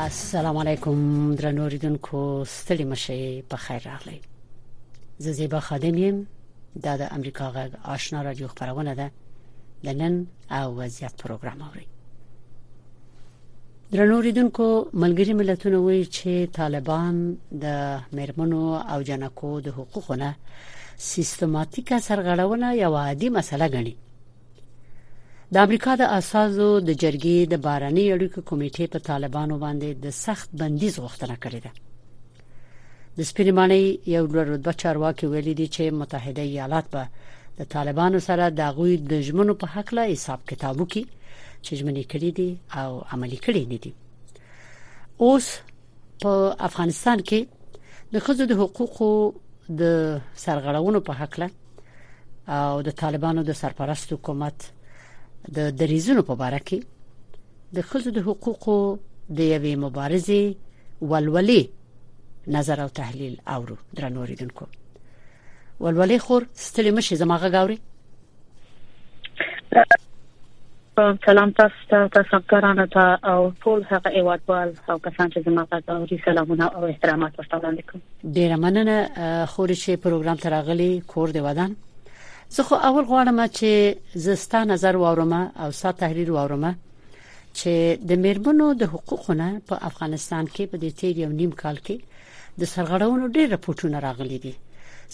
السلام علیکم درنو ریدونکو ستړي مشه په خیر راغلی زه زیبا خادم یم دا د امریکا غږ آشنا رادیو خبرونه ده د نن او وضعیت پروګرام اوري درنو ریدونکو ملګری ملتونه وایي چې طالبان د مرمنو او جنکو د حقوقو نه سیستماتیکه سرغړونه یو عادي مسله ګڼي د امریکا د اساسو د جرګې د بارني اړیکو کمیټې په طالبانو باندې د سخت بندیز غوښتنه کړې ده د سپینمنۍ یو لوړ رتبه چارواکي ویل دي چې متحده ایالات به د طالبانو سره د غوي د ژمنو په حق لا حساب کتابو کې چې ژمنې کړې دي او عملي کړې نه دي اوس په افغانستان کې د خځو د حقوقو د سرغړونو په حق له او د طالبانو د سرپرست حکومت د دریزونو په اړه کې د خځو د حقوقو د یوې مبارزې ولولې نظر او تحلیل اورو درنوریدونکو ولولې خور ستړي مشه زماغه غاوري سلام تاسو ته او تاسو همکارانو ته او ټول هغه هیوادوال او کسان چې زما غږ اوري سلامونه او احترامات ورته وړاندې کوم ډیره مننه خوري چې پروګرام ته راغلي کور دی ودان زه خو اول غواړم چې زستا نظر واورم او ستا تحریر واورم چې د میرمنو د حقوقو نه په افغانستان کې په دې تیر یو نیم کال کې د سرغړونو ډېر رپوټونه راغلي دي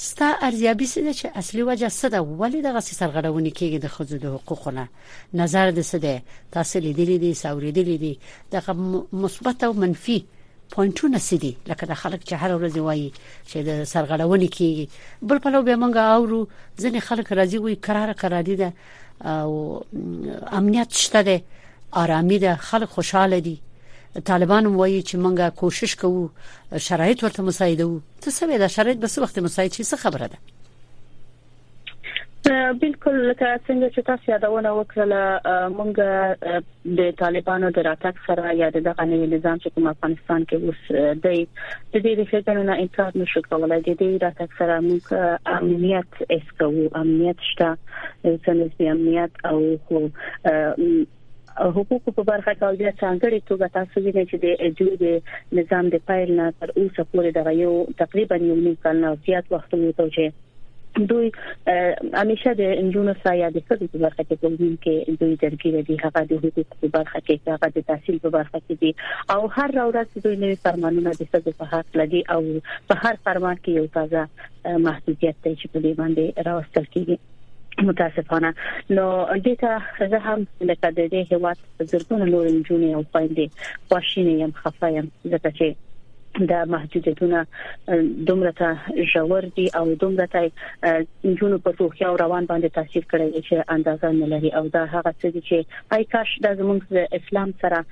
ستا ارزیابي څه ده چې اصلي وجه څه ده ولې دغه سرغړونې کېږي د ښځو د حقوقو نه نظر دې څه دی تاسو لیدلې دي ساوریدلې دي دغه مثبت او منفي پوینټونه څه دي لکه د خلک چې هر ورځ وایي چې د سرغړونې کېږي بل په لو به مونږه اورو ځنې خلک راځي وي قرار قراري ده او امنیت شته ده آرامي ده خلک خوشاله دي طالبان وایي چې موږ کوشش کوو شرایط ورته مساعدو ته څه ویل شرایط به څه وخت مساعد شي څه خبره ده بالکل لکه څنګه چې تاسو یادونه وکړه مونږ د طالبانو د راتګ سره یا دغه نوی نظام چې کوم افغانستان کې اوس دی د دې د ښېګڼو نه انکار نشو کولای د دې راتګ سره موږ امنیت اسکو امنیت شته څنګه امنیت او خو حقوقو په برخه کې او بیا څنګه توګه تاسو وینئ چې د جوړ د نظام د پایل نه تر اوسه پورې د یو تقریبا یو نیم کال نه زیات وخت وو چې دوی همیشه د انجونو سایه د څه په برخه کې تنظیم کې دوی درګیر دي هغه د حقوق په برخه کې هغه د تحصیل په برخه کې دي او هر ورځ دوی نوې فرمانونه د څه په حق لدی او په هر فرمان کې یو تازه محدودیت دی چې په دې باندې راوستل کیږي متاسفانه نو دته زه هم لکه د دې هوا زرګونه نور انجونې او خويندې خواشینې يم خفه يم ځکه چې دا محدودیتونه دومره ته ژور دي او دومره ته جنونو په روحي او روان باندې تاثیر کړی دی چې اندازه نه لري او دا هغه څه دي چې پای کاش د زموږ اسلام سره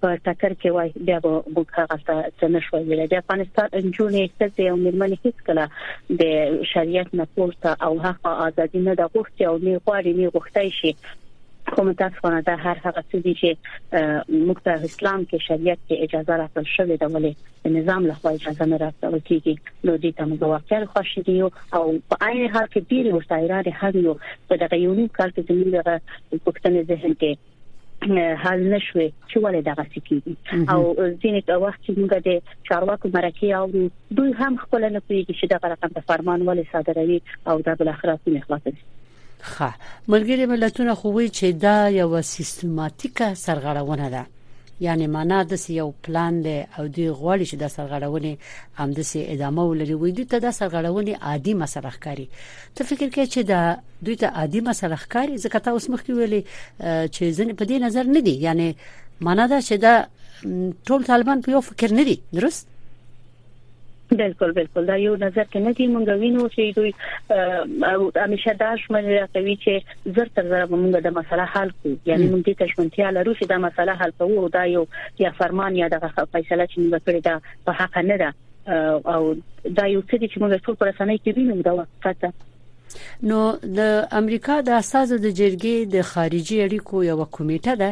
په ټکر کې وای بیا به موږ هغه څه نشو ویل د افغانستان جنونې ستاسو او مرمنې هیڅ کله د شریعت نه پورته او هغه ازادي نه د غوښتي او نه غواړي نه غوښتای شي خو متاسفانه دا هر هغه څه دي چې موږ ته اسلام کې شریعت کې اجازه راکړل شوې ده ولې د نظام له خوا اجازه نه راکول کیږي نو دې ته موږ واقعا خوشی دي او په عین حال کې ډیر ورسایره د هر یو په دغه یو نیم کال کې زموږ دغه پښتنې ذهن کې حل نشوي چې ولې دغه سکیږي او ځینې وخت چې موږ د چارواکو مرکه او دوی هم خپل نه پیږي چې دغه رقم د فرمان ولې صادروي او د بل اخرات نه خلاصوي ښه ملګری ملتونه خو وی چې دا یو سیستماتیکه سرغړونه ده یعنی معنا د یو پلان دی او دوی غواړي چې د سرغړونې هم د سي ادامه ولري وي دوی ته د سرغړونې عادي مسله ښکاري ته فکر کوي چې دا دوی ته عادي مسله ښکاري ځکه تا اوس مخکې ویلي چې ځنې په دې نظر نه دي یعنی معنا دا چې دا ټول طالبان په یو فکر نه دي درست بالکل بالکل دا یو نظر کې نه دی مونږ وینو چې دوی همیشه دا شمن راکوي چې زر تر زر مونږ د مسله حل کو یعنی مونږ دې تشمنتیا لرو چې دا مسله حل کوو او دا یو یا فرمان یا د فیصله چې مونږ کړی دا په حق نه ده او دا یو څه چې مونږ ټول پر اسانه کې وینو دا وخت نو د امریکا د اساس د جرګې د خارجي اړیکو یو کمیټه ده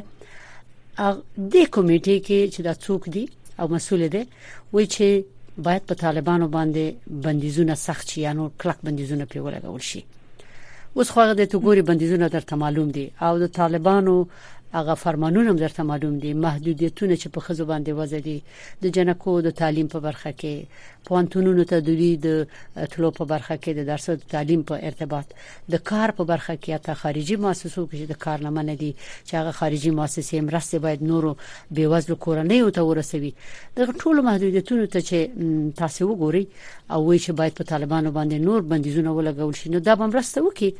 د کمیټې کې چې دا څوک دي او مسول دي وایي چې باید په طالبانو باندې بندیزونه سخت شي یا نور کلک بندیزونه په ولګول شي اوس خو هغه د توګوري بندیزونه درته معلوم دي او د طالبانو هغه فرمانونه هم درته معلوم دي محدودیتونه چې په خزو باندې وځي دي د جنکو د تعلیم په برخه کې پوانتونونو ته د دوی د تلو په برخه کې د درسو د تعلیم په ارتباط د کار په برخه کې حتی خارجي مؤسسو کې چې د کار نه منع دي چې هغه خارجي مؤسسې مرستې باید نورو بیوزلو کورنیو ته ورسوي دغه ټولو محدودیتونو ته چې تاسو وګورئ او وایي چې باید په طالبانو باندې نور بندیزونه ولګول شي نو دا به مرسته وکړي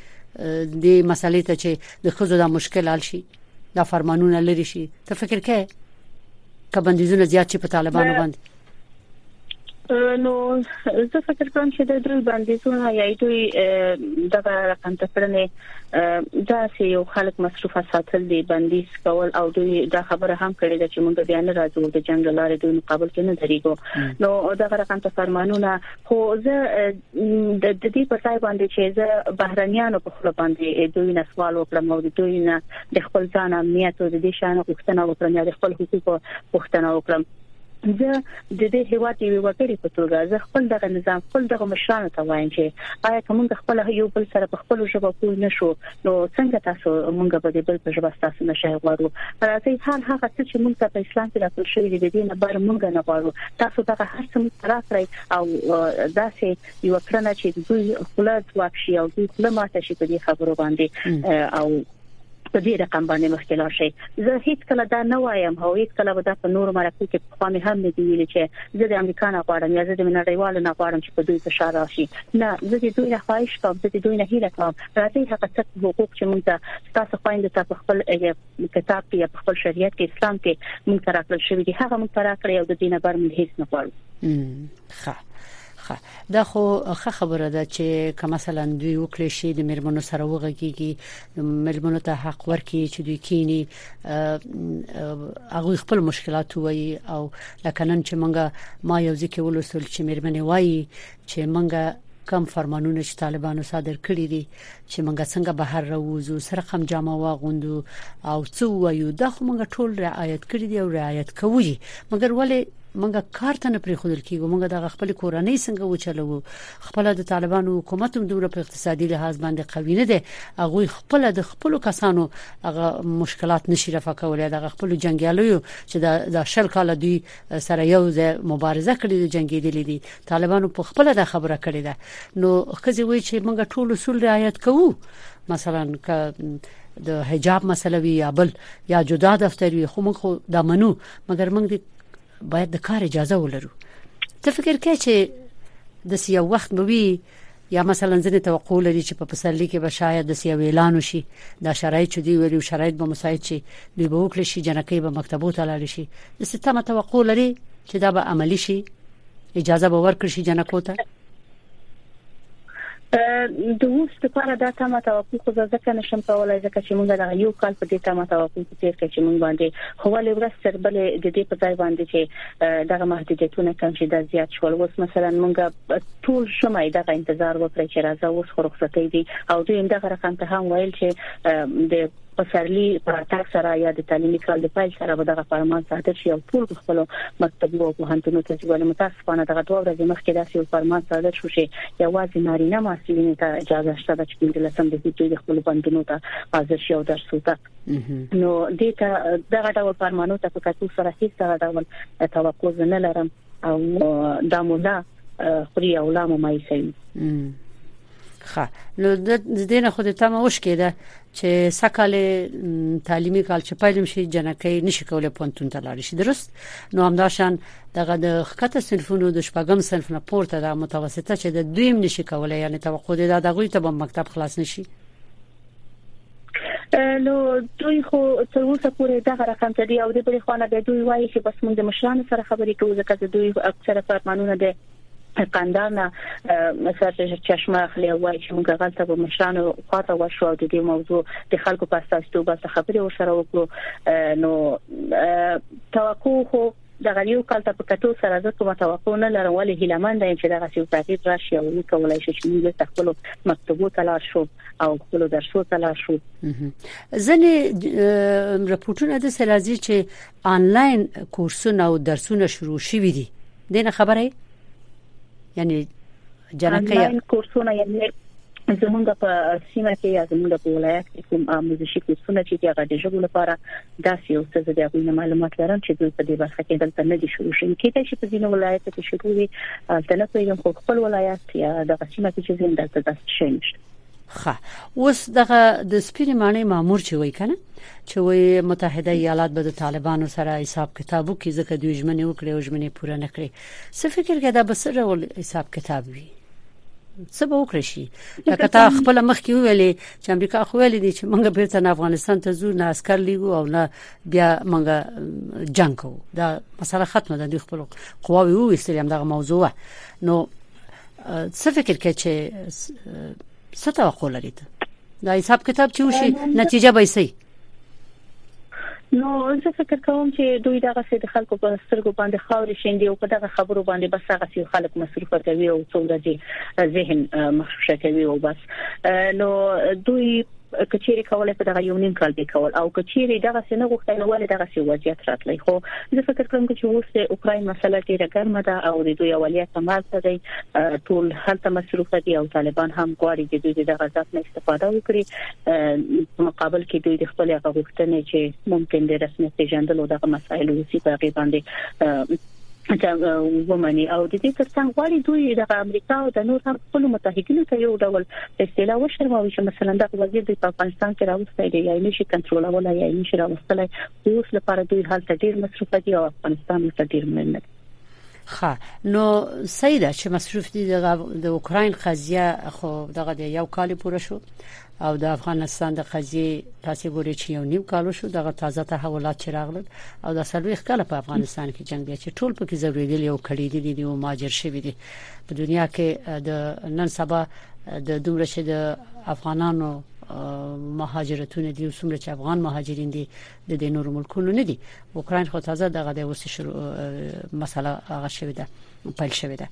د مسلې ته چې د خزو دا مشکل حل شي دا فرمانونه لري شي ته فکر کې کبندیزونه زیات شي په طالبانو باندې نو زه فکر کوم چې د دوی بندیزونه یا دوی دغه رقم تکړنې دا چې یو خلک مصروف ساتل دي بندیز کول او دوی دا خبره هم کړې ده چې موږ بیا نه راځو د جنگ لارې دوی مقابل کې نه درېګو نو دغه رقم فرمانونه خو زه د دې په ځای باندې چې زه بهرنیانو په خپل باندې دوی نه سوال وکړم او دوی نه د خپل ځان امنیت او د دې شان غوښتنه وکړم یا د خپل حقوقو غوښتنه وکړم زه د دې هیواد یو وګړي په توګه زه خپل دغه نظام خپل دغه مشرانو ته وایم چې آیا کوم د خپل یو بل سره په خپل ژبه پوه نه شو نو څنګه تاسو مونږ به د بل په ژبه تاسو نشي غواړو راځي هر هغه څه چې مونږ ته په اسلام کې راکول شوی دی دې نه بار مونږ نه غواړو تاسو دغه هر څه مونږ راکړی او داسې یو کړنه چې دوی خپل ځواب شي او دوی خپل ماته شي په دې خبرو باندې او په دې رقم باندې مخکې لاړ شي زه هیڅ کله دا نه وایم او هیڅ کله به دا په نور مرکو کې په خوامه هم نه دی ویل چې زه د امریکا نه غواړم یا زه د نړیوالو نه غواړم چې په دوی فشار راشي نه زه د دوی نه خواهش کوم چې دوی نه هیله کوم راځي هغه څه حقوق چې موږ ته تاسو خويند ته په خپل کتاب کې یا په خپل شریعت کې اسلام کې موږ سره کړل شوی دی هغه موږ سره کړی او د دینه بر موږ هیڅ نه غواړو ښه ښه دا خو ښه خبره ده چې که مثلا دوی وکړي شي د میرمنو سره وغږیږي میرمنو ته حق ورکړي چې دوی کینی هغه خپل مشکلات وایي او لکه نن چې مونږه ما یو ځکه ولوسل چې میرمنې وایي چې مونږه کم فرمانونه چې طالبانو صادر کړی دي چې موږ څنګه بهر راوځو څه رقم جامه واغوندو او څه وایو دا خو موږ ټول رعایت کړی دی او رعایت کوو مګر ولې موږ کار ته نه پریخودل کیږو موږ د خپل کورنۍ څنګه وچلو خپل د طالبانو حکومت هم دومره په اقتصادي لحاظ باندې قوي نه دی هغه خپل د خپل کسانو هغه مشکلات نشي رفع کولای د خپل جنگیالیو چې د شل کال دوی سره یو ځای مبارزه کړې دي جنگیدلې دي طالبانو په خپل د خبره کړې ده نو خزي وی چې موږ ټول اصول رعایت کوو مثلا ک د حجاب مسله وی یا بل یا جدا دفتر وی خو موږ دا منو مګر موږ باید د کار اجازه ولرو ته فکر کې چې د یو وخت به وی یا مثلا ځینې توقع لري چې په پسرلي کې به شاید د سیو اعلان وشي دا شرایط چې دی ویلو شرایط به مساعد شي دوی به وکړي شي جنکې به مکتبو ته لاړ شي د ستمه توقع لري چې دا به عملی شي اجازه به ورکړي شي جنکو ته د اوس لپاره دا تمه توقع خو ځکه نشم کولای ځکه چې موږ دا یو کال په دې تمه توقع کې تیر کړ چې موږ باندې خو ولې ورځ تر بلې د دې په ځای باندې چې دغه محدودیتونه کم شي د زیات شول اوس مثلا موږ ټول شمعی دغه انتظار وکړی چې راځه اوس خو رخصتۍ دي او دوی دغه رقم ته هم ویل چې د پسرلی پراتګ سره یا د تعلیمي کال د پیل سره به دغه فرمان صادر شي او ټول خپل مکتبو او پوهنتونو ته ځي متاسفانه دغه دوه ورځې مخکې داسې یو فرمان صادر شو چې یوازې نارینه محصلین ته اجازه شته چې په لسم د دوی د خپل پوهنتونو ته حاضر شي او درس وکړي نو دې ته دغه ډول فرمانو ته په کتو سره هیڅ دغه ډول توقع نه لرم او دا مولا خوري او لا مې کوي خا نو د دې نه خو د تمه وش کېده چې سکهاله تعلیمي کال چې پیلم شي جنکې نشي کولای پونتون ته لاړ شي درست نو همداشان دغه د خکته صنفونو د شپږم صنف نه پورته د متوسطه چې د دویم نشي کولای یعنی توقع ده دغه ته به مکتب خلاص نشي نو دوی خو تر اوسه پورې دا رقم ته دی او د بری خوانه به دوی وایي چې بس موږ د مشرانو سره خبرې کوو ځکه چې دوی اکثره فرمانونه د قندانه سر چشمه اخلي او وايي چې موږ غلطه به مشرانو خواته وشو د دې موضوع د خلکو په اساس توګه خبرې ورسره وکړو نو توقع خو دغه یو کال ته په کتو سره زه کومه توقع نه لرم، ولې هیله منده یم چې دغسې یو تغییر راشي او وي کولای شو چې موږ بیرته خپلو مکتبو ته لاړ شو او خپلو درسو ته لاړ شو. ځنې رپورټونه داسې راځي چې انلاین کورسونه او درسونه شروع شوي دي، دې نه خبره یې؟ یعنی جنکیه انلاین کورسونه یعنی زمونږ په سیمه کې یا زمونږ په ولایت کې کوم آموزشي کورسونه چې هغه د ژبو لپاره داسې یو څه د هغوی معلومات لرم چې دوی په دې برخه کې دلته نه دي شروع شوي کېدای شي په ځینو ولایتو کې شروع وي تل په یو خپل ولایت یا د سیمه کې چې زمونږ دلته داسې شي نشته خه اوس دغه د سپینې معنی مامور چې وای کنه چې وای متحده ایالات به د طالبانو سره حساب کتابو کې ځکه دوی ژمنې وکړي او ژمنې پوره نکړي څه فکر کې دا به سره ول حساب کتاب وي څه به وکړي شي لکه تا خپل مخ کې ویلې چې امریکا خو ویلې دي چې موږ بیرته نه افغانستان ته ځو نه عسكر لیګو او نه بیا موږ جنگ کوو دا مسله ختمه ده دوی خپل قواوی وستري هم دغه موضوع نو څه فکر کې چې څه توقع لري ته دا حساب کتاب چې وشي نتیجه به یې سي نو زه فکر کوم چې دوی دغه څه د خلکو په سترګو باندې خاورې شیندي او په دغه خبرو باندې بس هغه څه خلک مصرف کوي او څومره چې ذهن مخشه کوي او بس نو دوی که چیرې کولای په دغه یو نیم کال کې کول او که چیرې دغه څه نه غوښتای نو ولې دغه څه وضعیت راتلی خو زه فکر کوم چې اوس د اوکراین مسله ډیره ګرمه ده او د دوی اولیت مرته دی ټول هلته مصروف دي او طالبان هم غواړي چې دوی دغه ځات نه استفاده وکړي په مقابل کې دوی د خپل غوښتنې چې ممکن د رسمیت پیژندلو دغه مسایل وسی په غیباندې ومني او د دې ترڅنګ غواړي دوی د امریکا او د نور هم خپل متحدینو ته یو ډول په اصطلاح وشرموي چې مثلا د وزیر د افغانستان کې راوستي دی یا نشي کنټرولولای یا نشي راوستلای اوس لپاره دوی حالت ډیر مصرف دي او افغانستان ته ډیر مهم دی خا نو سیده چې مصروف دي د اوکرين قضيه خو دغه یو کال پوره شو او د افغانستان د قضیه تاسو ګوري چې یو نیم کال شو دغه تازه تحولات چې راغلل او د سلويخ کله په افغانستان کې جنگ دی چې ټول پکې ضروري او کړي دي دي او ماجر شوی دي په دنیا کې د نن سبا د دومره چې د افغانانو مهاجرتونه دي څومره چې افغان مهاجرین دي د دې نور ملکونو نه دي اوکرين خو تازه دغه د اوس شروع مسله هغه شوې ده پیل شوې ده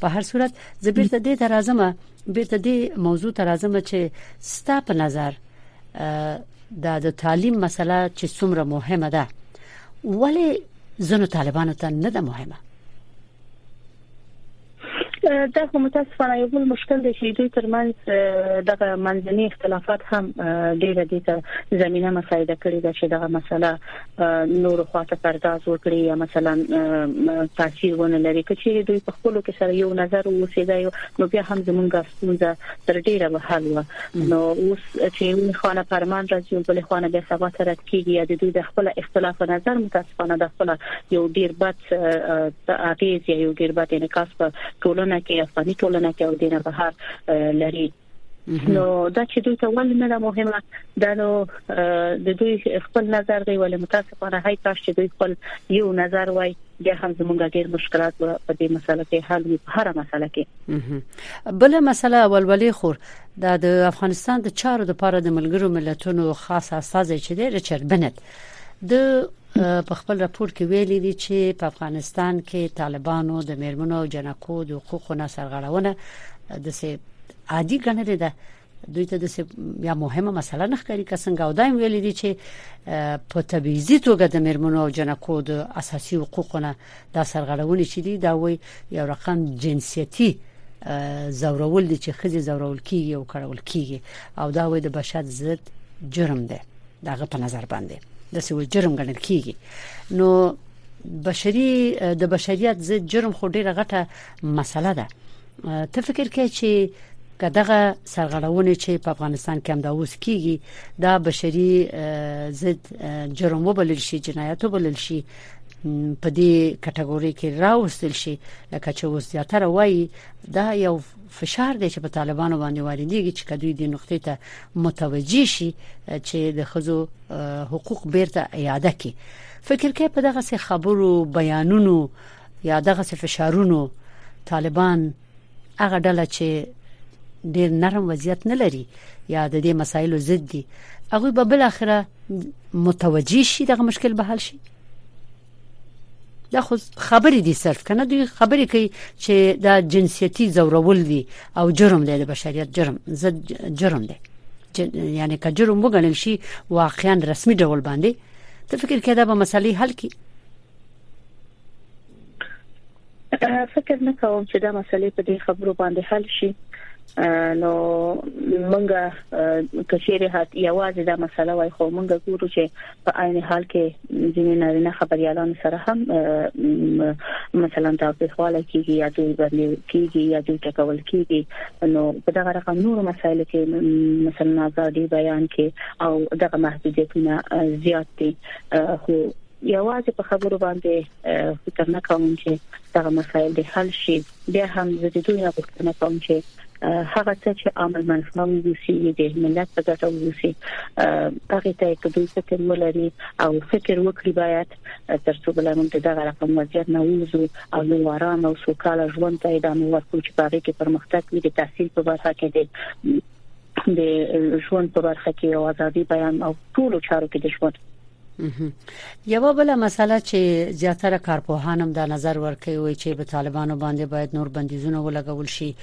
په هر صورت زبرته دې تر ازمه بیرته دې موضوع ته راځم چې ستا په نظر د د تعلیم مسله چې څومره مهمه ده ولی زنو طالبانو ته نه ده مهمه دا خو متاسفانه یو بل مشکل دی چې دوی ترمنځ دغه منځني اختلافات هم ډېر دي ته زمينه مساعده کړې ده چې دغه مسله نور خواته پرداز وکړي یا مثلا تاثیر ونه لري کچې دوی په خپل کې سره یو نظر وسیدایو نو بیا هم زمونږه ستونزه تر ډیره به حل و نو اوس چې یو خانه پرمان راځي او بل خانه بیا سبا سره کیږي یا د دوی د خپل اختلاف نظر متاسفانه د خپل یو ډیر بد اغیز یا یو ډیر بد انعکاس په ټولنه کې افغاني ټولنه کې او دینه بهر لري نو دا چې دوی ته ولې نه مهمه دا نو د دوی خپل نظر دی ولې متاسفانه هاي کاش چې دوی خپل یو نظر وای بیا هم زمونږ ډیر مشکلات په دې مسله کې حل وي په هر مسله کې بل مسله اولولې خور د افغانستان د چارو لپاره د ملګرو ملتونو خاص استاذ چې دی ریچارډ بنت د په خپل راپور کې ویلي دي چې په افغانستان کې طالبانو د میرمنو او جنکو د حقوقو نه سرغړونه د سه عادي ګڼلې ده دوی ته د یا مهمه مسله نه ښکاري که څنګه او دایم ویل دي چې په تبعیضي توګه د میرمنو او جنکو د اساسي حقوقو نه دا سرغړونې چې دي دا وایي یو رقم جنسیتي زورول دي چې خځې زورول کیږي او کړول کیږي او دا وایي د بشر ضد جرم دی داغه په نظر باندې د سوي جرم ګڼل کیږي نو بشري د بشریت ضد جرم خو ډیره غټه مسله ده ته فکر کوي چې که دغه سرغړونه چې په افغانستان کې هم دا اوس کیږي دا بشري ضد جرم وبلل شي جنایت وبلل شي په دې کټګوري کې راوستل شي لکه چې اوس زیاتره وایي دا یو فشار دی چې په طالبانو باندې واردېږي چې کدوې د نقطې ته متوجي شي چې د خزو حقوق بیرته اعاده کړي فکر کې په دغه خبرو بیانونو یا دغه فشارونو طالبان هغه ډله چې ډیر نرم وضعیت نه لري یا د دې مسایلو ضد دي هغه به بل اخره متوجي شي دغه مشکل به حل شي دا خو خبرې دي صرف کنه دوی خبرې کوي چې دا جنسيتي زورول دي او جرم دی د بشریت جرم زد جرم دی یعنی که جرم وګڼل شي واقعا رسمي ډول باندې ته فکر کړه دا به مسلې حل کړي فکر نه کوم چې دا مسلې په دې خبرو باندې حل شي نو مونږه کچېره هات یوازې دا مسله وای خو مونږه ګورو چې په عین حال کې ځینې نارینه خبريالان سره هم مثلا دا په حواله کې یا دوی باندې کېږي یا دوی ټکول کېږي نو په دغه رقم نور مسایل کې مثلا ازادي بیان کې او دغه محدودیتونه زیات دي خو یوازې په خبرو باندې فکر نه کوم چې دا مسایل د حل شي بیا هم زه د دوی نه غوښتنه کوم چې هغه څه چې عمل منفعه وسی د ملت په ګټه وسی هغه ته په دوی فکر ولري او فکر وکړي باید ترڅو بل موږ دغه رقم وضعیت نه ووزو او نو آرام او سوکاله ژوند ته ادامه ورکړو چې په هغه کې پرمختګ وي د تحصیل په برخه کې د ژوند په برخه کې او ازادي بیان او ټولو چارو کې د ژوند یو بل مسله چې زیاتره کارپوهانم دا نظر ورکوي وي چې په طالبانو باندې باید نور بندیزونه ولګول شي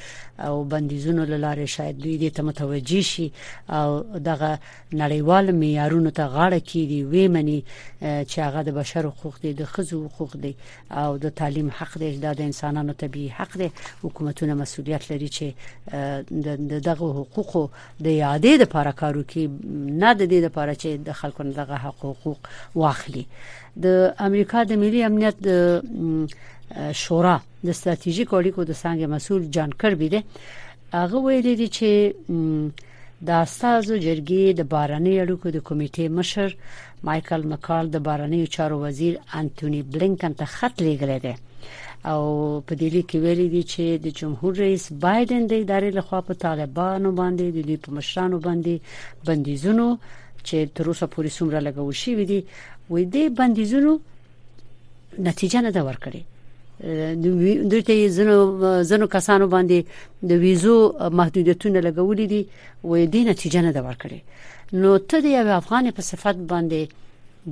او بندیزونو لاره شاید دوی دې ته متوجي شي او دغه نړیوال معیارونو ته غاړه کیدي ویمني چې هغه د بشر حقوق دي د خزو حقوق دي او د تعلیم حق دی دا د انسانانو طبيعي حق دی حکومتونه مسولیت لري چې د دغه حقوقو د یادې د لپاره کارو کې نه د دې لپاره چې د خلکو دغه حقوق واخلي د امریکا د ملي امنیت شورا د ستراتیژیک اړیکو د څنګه مسول جان کربي دی هغه ویل دي چې د استازو جرګې د بارنې اړیکو د کمیټې مشر مایکل مکال د بهرنیو چارو وزیر انتوني بلینکن ته خط لیږلی دی او په دې لیک کې ویلي دي چې د جمهور رئیس بایدن د ادارې لخوا په طالبانو باندې د دوی په مشرانو باندې بندیزونو چې تر اوسه پورې څومره لګول شوی دي وې دې بندیزونو نتیجه نه دا ورکړي دوی ته زنو زنو کسانو باندې د ویزو محدودیتونه لګولې دي و دې نتیجه نه دا ورکړي نو ته د یو افغان په صفت باندې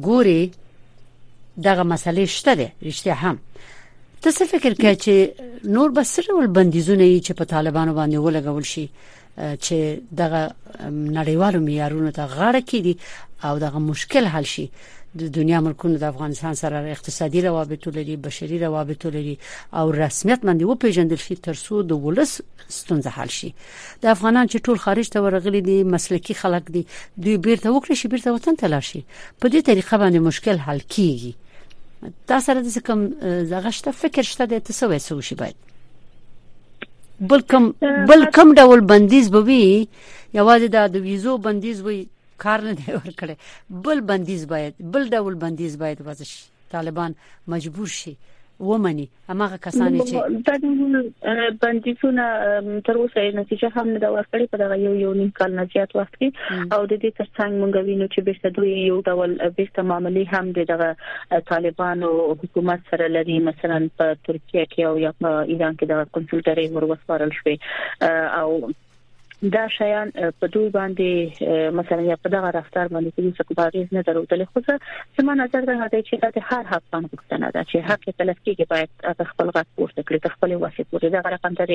ګوري دغه مسلې شته ده رښتیا هم ته څه فکر کوې چې نور به سره ول بندیزونه چې په طالبانو باندې ولګول شي چې دغه نړیوالو معیارونو ته غاړه کړي او دغه مشکل حل شي د دنیا ملکونو د افغانستان سره اقتصادي روابط لري بشري روابط لري او رسمیت باندې و پیژندل شي تر څو د ولس ستونزه حل شي د افغانان چې ټول خارج ته ورغلي دي مسلکي خلک دي دوی بیرته وکړي شي بیرته وطن ته لاړ شي په دې طریقه باندې مشکل حل کیږي دا سره د کوم زغشته فکر شته د تسوې سوشي باید بل کم بل کم ډول بندیز به وي یوازې دا د ویزو بندیز وي کار نه دی ورکړي بل بندیز باید بل ډول بندیز باید وځي طالبان مجبور شي ومني هغه کسان چې دا ډول بندیزونه تر اوسه نتیجه هم نه دا ورکړي په دغه یو یو نیم کال نه زیات وخت کې او د دې ترڅنګ مونږ وینو چې بیرته دوی یو ډول بیرته معاملې هم دغه طالبانو حکومت سره لري مثلا په ترکیه کې او یا په ایران کې د کنسولګری وروسپارل شوې او دا شیان په دوی باندې مثلا یا په دغه رفتار باندې چې څه کوم اغیز نه درلودل خو زما نظر دا دی چې د هر حق باندې پوښتنه ده چې حق تلف کیږي باید خپل غږ پورته کړي خپل واسطه پورې دا رقم ته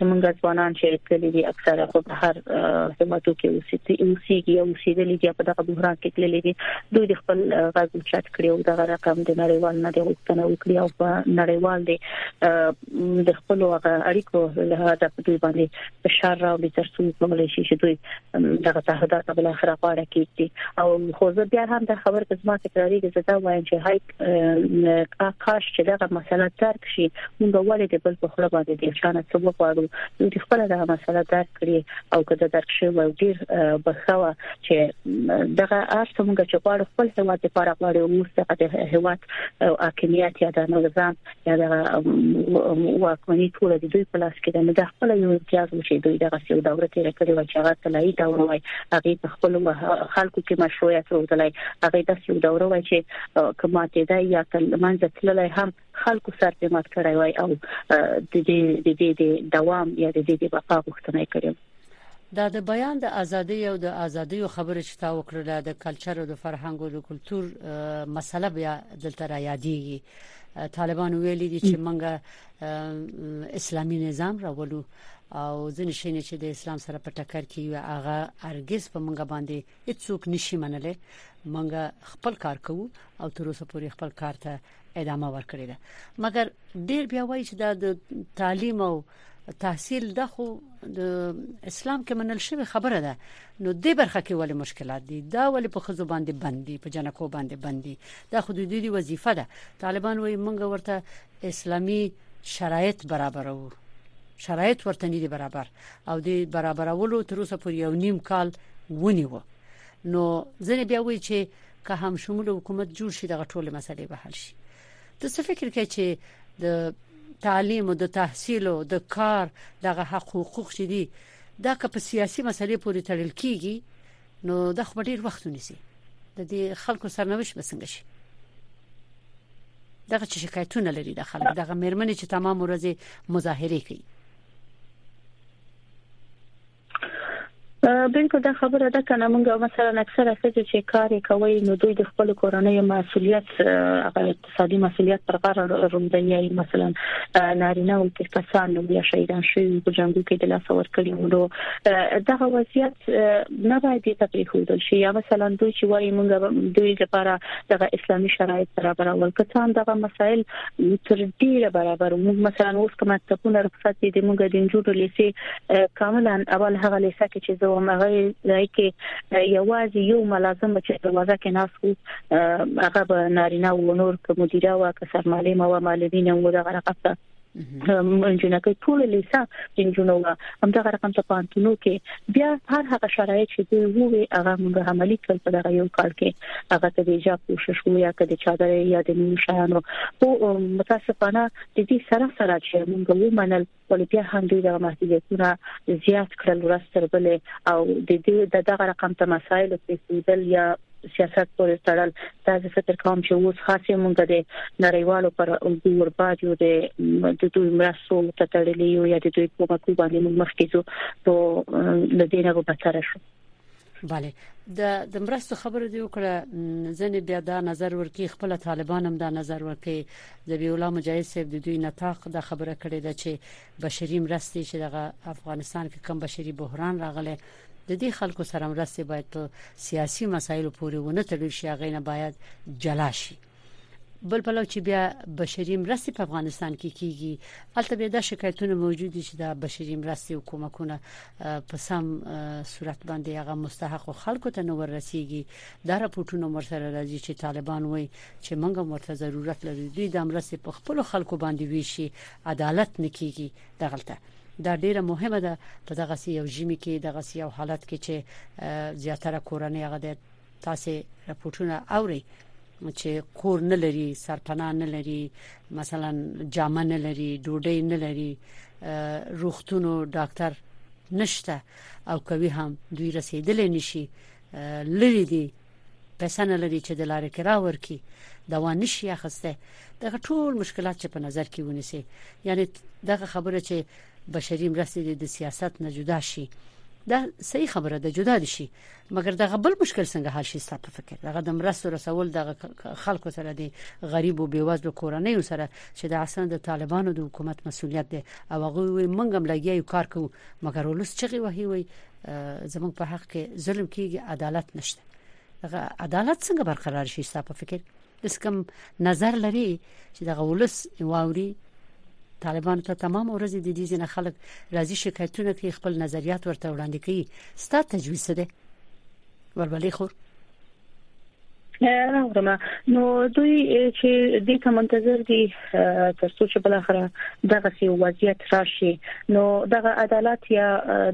زمونږ ځوانان چې کلی دي اکثره خو هر هیوادو کې اوسېږي او اوسېدلي دي په دغه بحران کې تللي دي دوی د خپل غږ اوچت کړي او دغه رقم د نړیوال نه د غوښتنه وکړي او په نړیوال دي د خپل هغه اړیکو له هغه په دوی باندې فشار راوړي تر څو کولی شي چې دوی دغه تعهدات بل اخر غواړي کیږي او خو زه بیا هم دا خبر په ځما تکراری کې زه دا وایم چې کاش چې دا مسله درک شي موږ ولې د بل په خله باندې د شانه څه وغواړو د خپل دا مسله درک کړي او کله درک شي و ډیر بخښه چې دغه ارث موږ چې غواړو خپل هیواد لپاره غواړو موږ څخه د هیواد او حاکمیت یا د نظام یا دا واکمنی ټول د دوی په لاس کې ده نو دا خپل یو امتیاز و چې دوی دغه یو دوره تیر کړی و چې هغه تلای دا وای هغه په خپل خلکو کې مشروعیت روزلای هغه د یو دوره وای چې کماته ده یا تل منځ تللای هم خلکو سر په مات کړی وای او د دې د دوام یا د دې د بقا غوښتنه کړې دا د بیان د ازادۍ او د ازادیو خبره چې تا وکړله د کلچر او د فرهنګ او د کلچر مسله بیا دلته را یادېږي طالبان ویل دي چې منګه اسلامي نظام راولو او ځنې شینې چې د اسلام سره په ټکر کې یو هغه ارګز په منګه باندې هیڅوک نشي منلې منګه خپل کار کوو او تر اوسه پورې خپل کار ته ادامه ورکړې ده مګر ډیر بیا وایي چې دا د تعلیم او تحصیل د خو د اسلام کې منل شوی خبره ده نو دې برخه کې ولې مشکلات دي دا ولې په خزو باندې بندي په جنکو باندې بندي دا خو د دوی وظیفه ده طالبان وایي موږ ورته اسلامي شرایط برابروو شرایط ورته نه دي برابر او د برابرولو تر اوسه پورې یو نیم کال ونیو نو ځنه بیا وایي چې که هم شمول حکومت جوړ شي دغه ټول مسلې به حل شي ته څه فکر کوي چې د تعلیم او د تحصیل او د کار دغه حق حقوق چې دي دا که په سیاسي مسلې پورې تړل کیږي نو د خو ډیر وخت ونیسي د دې خلکو سرنوشت بسنګ شي دغه چې شکایتونه لري د خلکو دغه مېرمنې چې تمام ورځې مظاهره کوي بلکل دا خبره ده کنه موږ مثلا اکثر ښځې چې کار کوي نو دوی د خپل کورنۍ مسولیت هغه اقتصادي مسولیت پر غاړه روندي مثلا نارینه او کې کسان نو بیا شهیدان شوی په جنگو کې د لاس ور کړی نو دا وضعیت نه باید ته پریښودل شي یا مثلا دوی چې وایي موږ دوی لپاره دغه اسلامي شرایط برابرول کسان دغه مسایل تر ډیره برابر موږ مثلا اوس کوم څپونه رخصت دي د موږ د انجوړو لیسي کاملا اول هغه لیسه کې چې زه هم هغه ځای کې یوازې یو ملازم چې دروازه کې ناس وو هغه به نارینه و نور کوم مدیره و که سرمعلم و معلمین و دغه رقصه انجونکې ټول لیسه انجونو هم دغه رقم ته پانتونو کې بیا هر هغه شرایط چې دوی ووي هغه موږ عملی کړل په دغه یو کال کې هغه ته د ایجاب کوشش وو یا کده چادر یا د نور شیانو خو متاسفانه د دې سره سره چې موږ وو منل ولې بیا هم دوی دغه محدودیتونه زیات کړل ورستر بل او د دې دغه رقم ته مسایل پیسېدل یا سیاست پورې تړل دا زه فکر کوم چې اوس خاصه مونږ د نړیوالو پر اورباد یو د د دوی مرستو ته تړلې یو یا د دوی په مکو باندې مونږ مخکې ځو نو د دې نه به بهتر شو bale د د مرستو خبره دی وکړه ځنې بیا دا نظر ورکی خپل طالبان هم دا نظر ورکی د بی الله مجاهد صاحب د دوی نطاق دا خبره کړې ده چې بشري مرستې چې د افغانستان کې کم بشري بحران راغله د دې خلکو سره مرستې باید په سیاسي مسایلو پورې ونه تړل شي هغه نه باید جلا شي بل پلو چې بیا بشري مرستې په افغانستان کې کیږي البته بیا د شکایتونو موجود دي چې دا بشري مرستې او کومکونه په سم صورت باندې هغه مستحق خلکو ته نه ورسیږي دا راپورټونه مرسره راځي چې طالبان وایي چې موږ مرته ضرورت لرو دوی د مرستې په خپل خلکو باندې ویشي عدالت نکېږي دغلته دا ډیره مهمه ده په دغه سی یو جمی کې دغه سی یو حالت کې چې زیاتره کورنۍ هغه د تاسو راپورټونه اوري چې کور نه لري سرپناه نه لري مثلا جامه نه لري ډوډۍ نه لري روختونو ډاکټر نشته او کوي هم دوی رسیدل نشي لری دي پیسه نه لري چې د لارې کرا ورکي دوا نشي اخسته دغه ټول مشکلات چې په نظر کې ونیسي یعنی دغه خبره چې بشري مرستې د سیاست نه جدا شي دا صحیح خبره ده جدا دي شي مګر دغه بل مشکل څنګه حل شي ستاسو فکر دغه د مرستو رسول دغه خلکو سره دي غریب او بیوزلو کورنۍ سره چې د اصلا د طالبانو د حکومت مسولیت دی او هغه وي منګم لګیا یو کار کوو مګر ولس چغي وهي وي زموږ په حق کې ظلم کیږي عدالت نشته هغه عدالت څنګه برقرار شي ستاسو په فکر داس کوم نظر لري چې دغه ولس واوري طالبان ته تمام ورځ د دې ځنه خلک راځي شکایتونه کوي خپل نظریات ورته وړاندې کوي ستاسو تجویز څه دی ورولې خور راوړم نو دوی چې دې ته منتظر دي تر څو چې بل اخره دغه سی وضعیت راشي نو دغه عدالت یا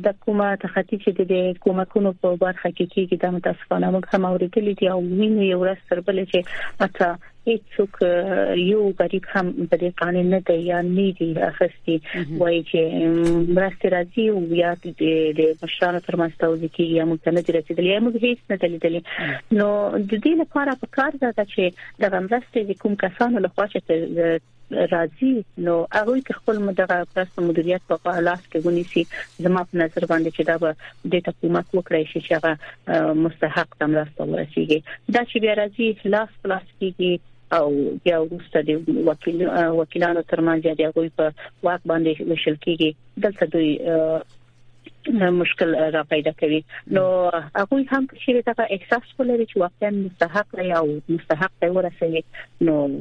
د کومه تختی چې د کومکونو په برخه کې کېږي د متاسفانه موږ هم اوریدلې دي او ویني یو رس تر بل چې اته هیڅوک یو غریب هم په دې قانع نه دی یا نه دی اخستي وایي چې مرسته راځي او یا د مشرانو تر منځ توځي کې یا موږ نه رسیدلی یا موږ هیڅ نه دلیدلی نو د دې لپاره په کار ده چې د مرستې کوم کسانو لخوا چې راځي نو هغه کې خپل مدغه پرست مدیریت په پالاس کې ونیسي زما په نظر باندې چې دا به د حکومت وکړای شي چې هغه مستحق تمرسته ورسیږي دا چې بیا راځي لاس پلاس کیږي او بیا وروسته د وکیل وکیلانو ترمنځ د هغوی په واک باندې وشل کیږي دلته دوی مشکل را پیدا کوي نو هغه هم چې دا احساس ولري چې واقعا مستحق دی او مستحق دی ورسوي نو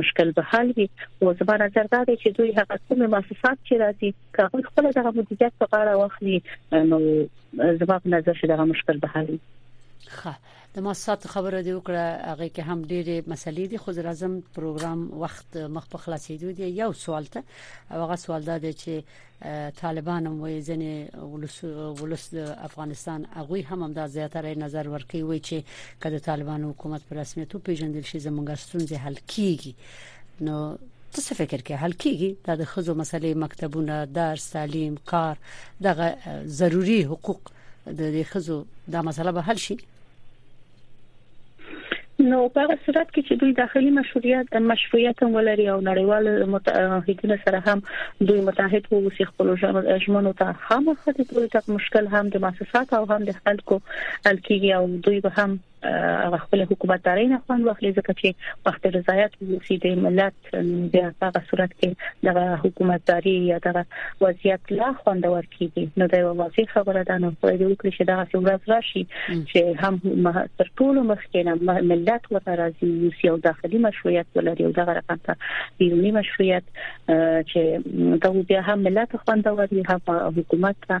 مشکل به حل وي او زما نظر دا دی چې دوی هغه کوم مؤسسات چې راځي کله خپل دغه مدیریت په اړه واخلي نو زما په نظر چې دغه مشکل به حل وي خه د مؤسسات خبره دی وکړه هغه کې هم ډېرې مسلې دي خو لازم پروګرام وخت مخ په خلاصېدو دی یو سوال ته هغه سوال دا دی چې طالبان هم وایي ځنې ولس د افغانستان هغه هم هم دا زیاتره نظر ورکوي وایي چې کله طالبان حکومت پر رسمیت او پیژندل شي زمونږ ستونزې حل کیږي نو ته څه فکر کې حل کیږي دا د خزو مسلې مکتبونه درس تعلیم کار دغه ضروری حقوق د خزو دا مسله به حل شي نو په هغه صورت کې چې دوی داخلي مشروعیت مشروعیت هم ولري او نړیوال متحدینو سره هم دوی متحد وو چې خپل ژمنو ته خامخا د دوی تک مشکل هم د مؤسسات او هم د خلکو الکیږي او دوی به هم خپل حکومتداري نه خوند واخلي ځکه چې وخت رضایت وو چې د ملت نو بیا په هغه صورت کې د حکومتداري یا د وضعیت لا خوندور کیږي نو دا یو واضح خبره ده نو خو دې وکړي چې دا ورځ راشي چې هم تر ټولو مخکې نه ملت ورته راځي یو داخلي مشروعیت ولري او دا رقم ته بیرونی مشروعیت چې دا بیا هم ملت خوندور وي هم حکومت ته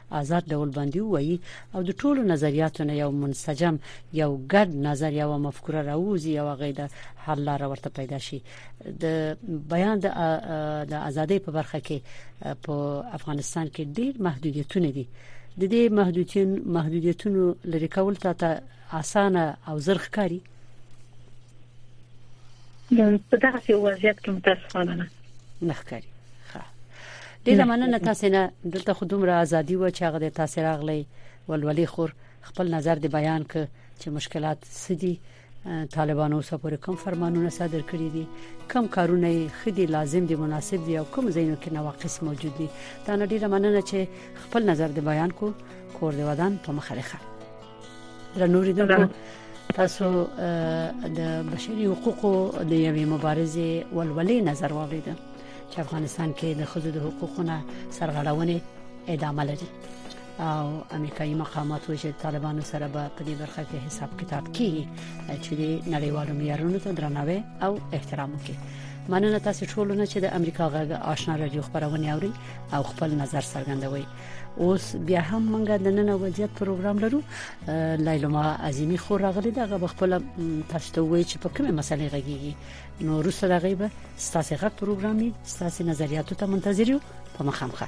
ازاد ډول باندې وایي او د ټولو نظریاتو نه یو منسجم یو ګډ نظر یو مفکوره راوځي یو غي د حل لار ورته پیدا شي د بیان د د ازادۍ په برخه کې په افغانستان کې ډېر محدودیتونه دي د دې محدودیتونو محدودیتونو لری کول ته اسانه او زرخکاری په داسې وضعیت کې متاسفانه نه نخکاری ډیره مننه تاسو نه دلته خودم را ازادي و چې هغه د تاسو راغلی ولولي خور خپل نظر دی بیان ک چې مشکلات سدي طالبانو اوسه پورې کوم فرمانونه صادر کړی دي کم کارونه خدي لازم دي مناسب دي او کوم زینو کې نواقص موجود دي دا نه ډیره مننه چې خپل نظر دی بیان کو کور دی ودان په مخه درنوري دغه تاسو د بشري حقوقو د یوې مبارزې ولولې نظر واورید چې افغانستان کې د خځو د حقوقونو سرغړونې ادامه لري او امریکایي مقامات وایي چې طالبانو سره به په دې برخه کې حساب کتاب کیږي چې د نړیوالو معیارونو ته درناوی او احترام وکړي مننه تاسو ټول نه چې د امریکا غږ آشنا رادیو خبرونه اوري او خپل نظر څرګندوي اوس بیا هم مونږه د نن وضعیت پروګرام لرو لایلما عظیمی خو راغلی دا غو خپل تاسو ته وایي چې په کومه مسلې غږیږي نو روسه راغیبه ستاسو غږ پروګرامي ستاسو نظریاتو ته منتظر یو په مخامخه